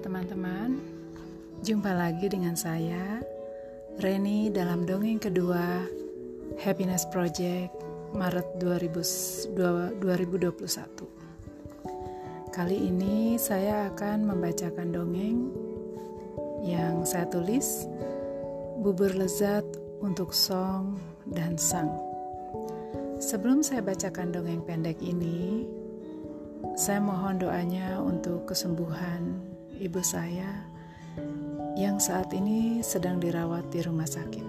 teman-teman. Jumpa lagi dengan saya, Reni dalam dongeng kedua Happiness Project Maret 2021. Kali ini saya akan membacakan dongeng yang saya tulis Bubur Lezat untuk Song dan Sang. Sebelum saya bacakan dongeng pendek ini, saya mohon doanya untuk kesembuhan ibu saya yang saat ini sedang dirawat di rumah sakit.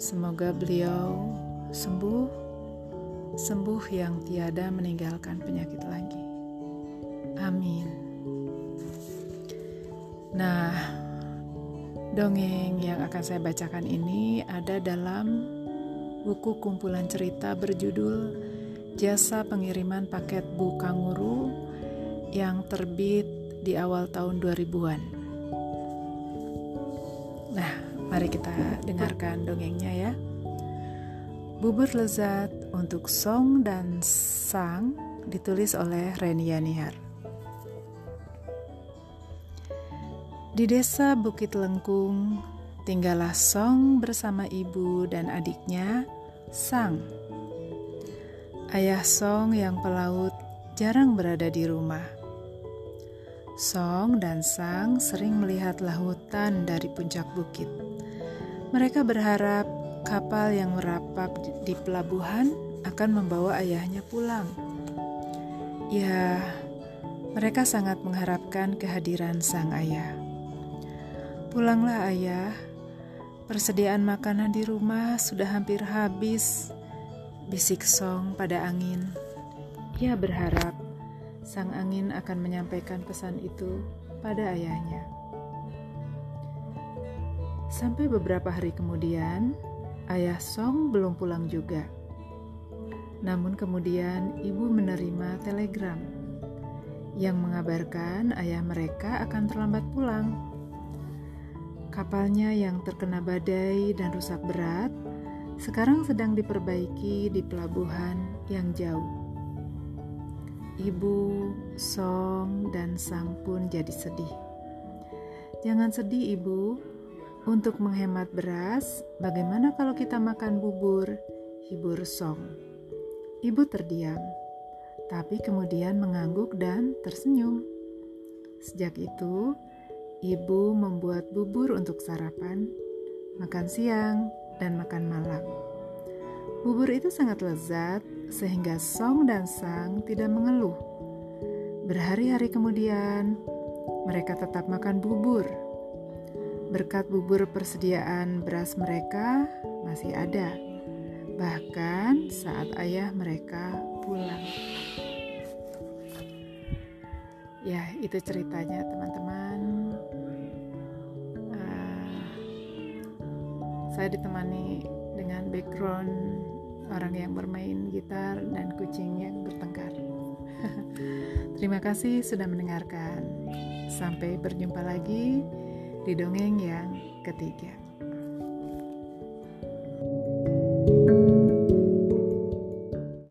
Semoga beliau sembuh, sembuh yang tiada meninggalkan penyakit lagi. Amin. Nah, dongeng yang akan saya bacakan ini ada dalam buku kumpulan cerita berjudul Jasa Pengiriman Paket Bu Kanguru yang terbit di awal tahun 2000-an. Nah, mari kita dengarkan dongengnya ya. Bubur lezat untuk Song dan Sang ditulis oleh Renia Nihar. Di desa Bukit Lengkung, tinggallah Song bersama ibu dan adiknya, Sang. Ayah Song yang pelaut jarang berada di rumah. Song dan Sang sering melihat lautan dari puncak bukit. Mereka berharap kapal yang merapat di pelabuhan akan membawa ayahnya pulang. Ya, mereka sangat mengharapkan kehadiran sang ayah. Pulanglah ayah, persediaan makanan di rumah sudah hampir habis, bisik Song pada angin. Ia berharap sang angin akan menyampaikan pesan itu pada ayahnya. Sampai beberapa hari kemudian, ayah Song belum pulang juga. Namun kemudian ibu menerima telegram yang mengabarkan ayah mereka akan terlambat pulang. Kapalnya yang terkena badai dan rusak berat sekarang sedang diperbaiki di pelabuhan yang jauh. Ibu, Song, dan Sang pun jadi sedih. Jangan sedih, Ibu. Untuk menghemat beras, bagaimana kalau kita makan bubur? Hibur Song. Ibu terdiam, tapi kemudian mengangguk dan tersenyum. Sejak itu, ibu membuat bubur untuk sarapan, makan siang, dan makan malam. Bubur itu sangat lezat sehingga Song dan Sang tidak mengeluh. Berhari-hari kemudian, mereka tetap makan bubur. Berkat bubur persediaan beras mereka masih ada, bahkan saat ayah mereka pulang. Ya, itu ceritanya, teman-teman. Uh, saya ditemani dengan background orang yang bermain gitar dan kucing yang bertengkar. Terima kasih sudah mendengarkan. Sampai berjumpa lagi di dongeng yang ketiga.